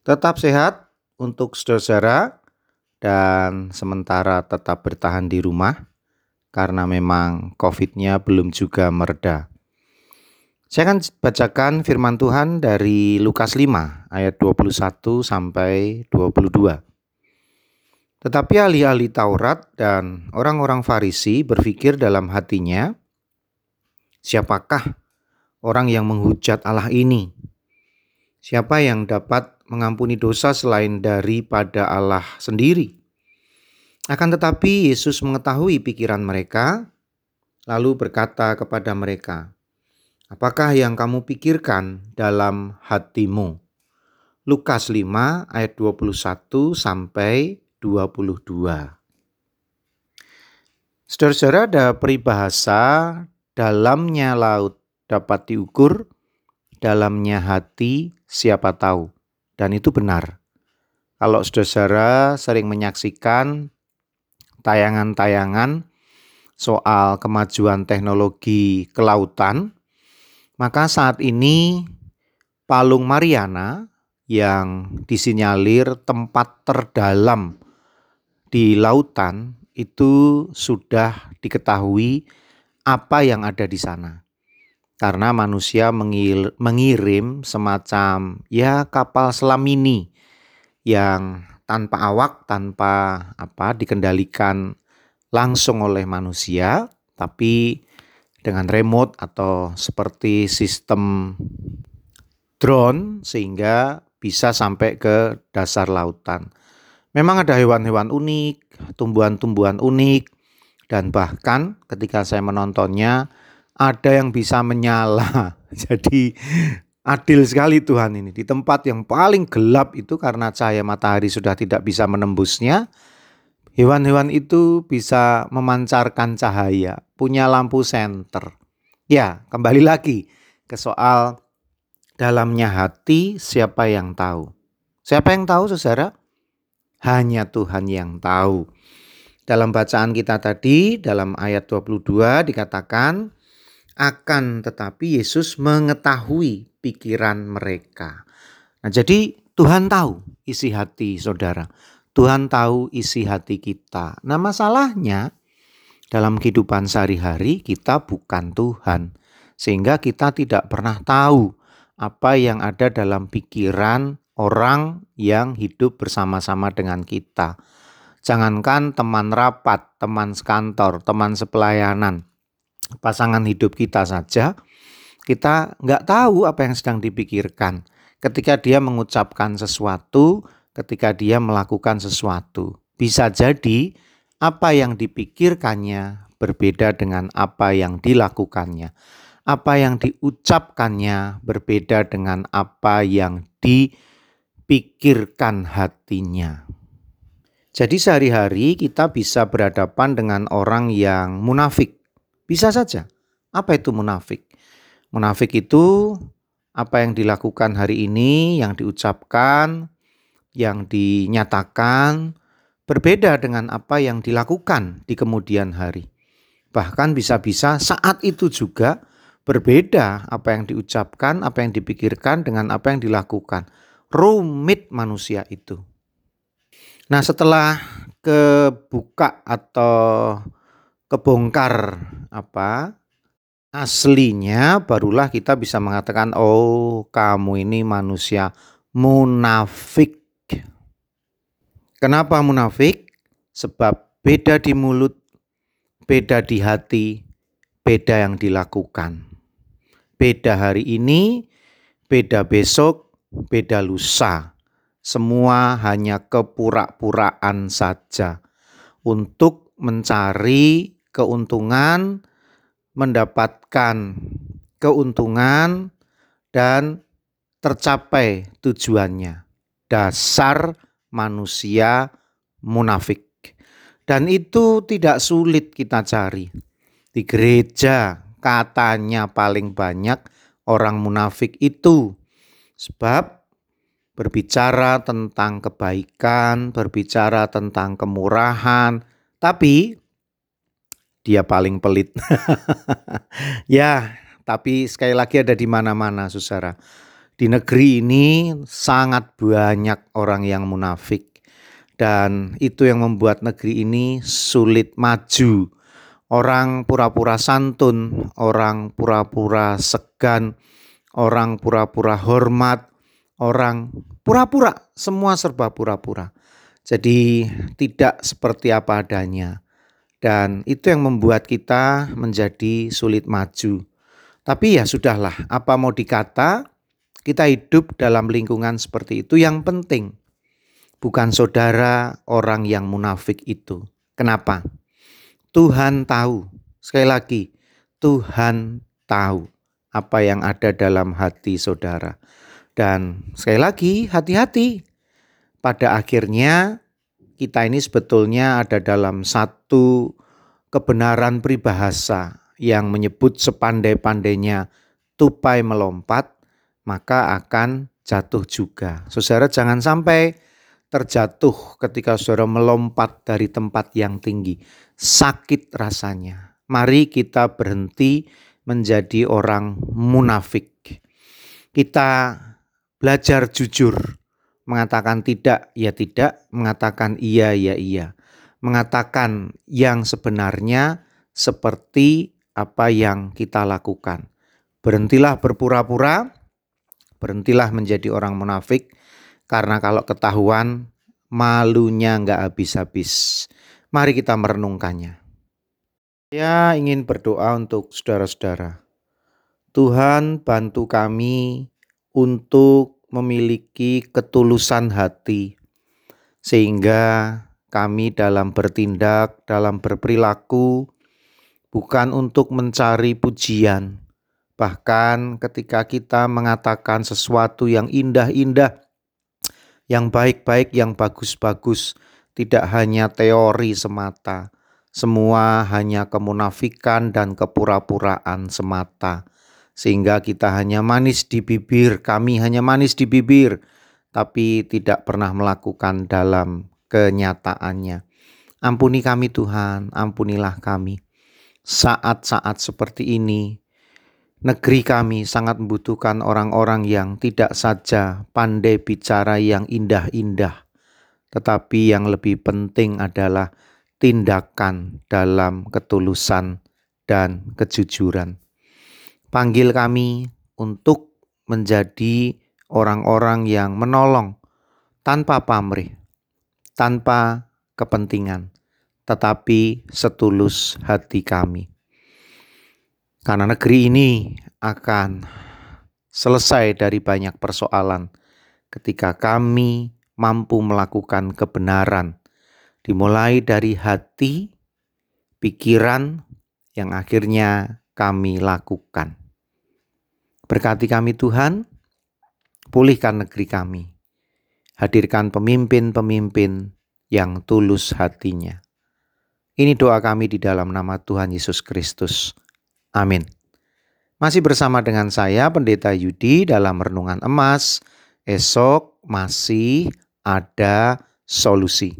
Tetap sehat untuk saudara dan sementara tetap bertahan di rumah karena memang COVID-nya belum juga mereda. Saya akan bacakan firman Tuhan dari Lukas 5 ayat 21 sampai 22. Tetapi ahli-ahli Taurat dan orang-orang Farisi berpikir dalam hatinya, siapakah orang yang menghujat Allah ini? Siapa yang dapat mengampuni dosa selain daripada Allah sendiri. Akan tetapi Yesus mengetahui pikiran mereka, lalu berkata kepada mereka, Apakah yang kamu pikirkan dalam hatimu? Lukas 5 ayat 21 sampai 22. Saudara-saudara ada peribahasa dalamnya laut dapat diukur, dalamnya hati siapa tahu dan itu benar. Kalau saudara sering menyaksikan tayangan-tayangan soal kemajuan teknologi kelautan, maka saat ini Palung Mariana yang disinyalir tempat terdalam di lautan itu sudah diketahui apa yang ada di sana karena manusia mengirim semacam ya kapal selam mini yang tanpa awak, tanpa apa dikendalikan langsung oleh manusia, tapi dengan remote atau seperti sistem drone sehingga bisa sampai ke dasar lautan. Memang ada hewan-hewan unik, tumbuhan-tumbuhan unik, dan bahkan ketika saya menontonnya ada yang bisa menyala. Jadi adil sekali Tuhan ini. Di tempat yang paling gelap itu karena cahaya matahari sudah tidak bisa menembusnya, hewan-hewan itu bisa memancarkan cahaya, punya lampu senter. Ya, kembali lagi ke soal dalamnya hati siapa yang tahu. Siapa yang tahu saudara? Hanya Tuhan yang tahu. Dalam bacaan kita tadi, dalam ayat 22 dikatakan, akan tetapi Yesus mengetahui pikiran mereka. Nah, jadi Tuhan tahu isi hati saudara. Tuhan tahu isi hati kita. Nah, masalahnya dalam kehidupan sehari-hari kita bukan Tuhan. Sehingga kita tidak pernah tahu apa yang ada dalam pikiran orang yang hidup bersama-sama dengan kita. Jangankan teman rapat, teman sekantor, teman sepelayanan pasangan hidup kita saja, kita nggak tahu apa yang sedang dipikirkan ketika dia mengucapkan sesuatu, ketika dia melakukan sesuatu. Bisa jadi apa yang dipikirkannya berbeda dengan apa yang dilakukannya. Apa yang diucapkannya berbeda dengan apa yang dipikirkan hatinya. Jadi sehari-hari kita bisa berhadapan dengan orang yang munafik bisa saja. Apa itu munafik? Munafik itu apa yang dilakukan hari ini, yang diucapkan, yang dinyatakan berbeda dengan apa yang dilakukan di kemudian hari. Bahkan bisa-bisa saat itu juga berbeda apa yang diucapkan, apa yang dipikirkan dengan apa yang dilakukan. Rumit manusia itu. Nah, setelah kebuka atau kebongkar apa aslinya barulah kita bisa mengatakan oh kamu ini manusia munafik. Kenapa munafik? Sebab beda di mulut, beda di hati, beda yang dilakukan. Beda hari ini, beda besok, beda lusa. Semua hanya kepura-puraan saja untuk mencari keuntungan, mendapatkan keuntungan, dan tercapai tujuannya. Dasar manusia munafik. Dan itu tidak sulit kita cari. Di gereja katanya paling banyak orang munafik itu. Sebab berbicara tentang kebaikan, berbicara tentang kemurahan, tapi dia paling pelit. ya, tapi sekali lagi ada di mana-mana, saudara. Di negeri ini sangat banyak orang yang munafik dan itu yang membuat negeri ini sulit maju. Orang pura-pura santun, orang pura-pura segan, orang pura-pura hormat, orang pura-pura, semua serba pura-pura. Jadi tidak seperti apa adanya. Dan itu yang membuat kita menjadi sulit maju. Tapi ya sudahlah, apa mau dikata, kita hidup dalam lingkungan seperti itu yang penting. Bukan saudara orang yang munafik itu. Kenapa? Tuhan tahu. Sekali lagi, Tuhan tahu apa yang ada dalam hati saudara. Dan sekali lagi, hati-hati. Pada akhirnya kita ini sebetulnya ada dalam satu kebenaran peribahasa yang menyebut sepandai-pandainya tupai melompat, maka akan jatuh juga. Saudara jangan sampai terjatuh ketika saudara melompat dari tempat yang tinggi. Sakit rasanya. Mari kita berhenti menjadi orang munafik. Kita belajar jujur mengatakan tidak ya tidak, mengatakan iya ya iya, mengatakan yang sebenarnya seperti apa yang kita lakukan. Berhentilah berpura-pura, berhentilah menjadi orang munafik, karena kalau ketahuan malunya nggak habis-habis. Mari kita merenungkannya. Ya ingin berdoa untuk saudara-saudara. Tuhan bantu kami untuk memiliki ketulusan hati, sehingga kami dalam bertindak, dalam berperilaku, bukan untuk mencari pujian. Bahkan ketika kita mengatakan sesuatu yang indah-indah, yang baik-baik, yang bagus-bagus, tidak hanya teori semata, semua hanya kemunafikan dan kepura-puraan semata sehingga kita hanya manis di bibir, kami hanya manis di bibir, tapi tidak pernah melakukan dalam kenyataannya. Ampuni kami Tuhan, ampunilah kami. Saat-saat seperti ini, negeri kami sangat membutuhkan orang-orang yang tidak saja pandai bicara yang indah-indah, tetapi yang lebih penting adalah tindakan dalam ketulusan dan kejujuran. Panggil kami untuk menjadi orang-orang yang menolong tanpa pamrih, tanpa kepentingan, tetapi setulus hati kami. Karena negeri ini akan selesai dari banyak persoalan ketika kami mampu melakukan kebenaran, dimulai dari hati, pikiran, yang akhirnya kami lakukan. Berkati kami Tuhan, pulihkan negeri kami. Hadirkan pemimpin-pemimpin yang tulus hatinya. Ini doa kami di dalam nama Tuhan Yesus Kristus. Amin. Masih bersama dengan saya Pendeta Yudi dalam Renungan Emas. Esok masih ada solusi.